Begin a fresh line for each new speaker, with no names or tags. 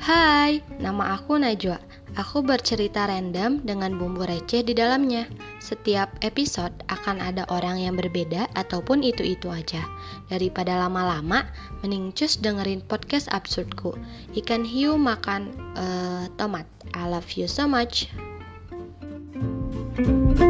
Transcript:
Hai, nama aku Najwa. Aku bercerita random dengan bumbu receh di dalamnya. Setiap episode akan ada orang yang berbeda ataupun itu-itu aja. Daripada lama-lama, mending cus dengerin podcast absurdku. Ikan hiu makan uh, tomat. I love you so much. thank you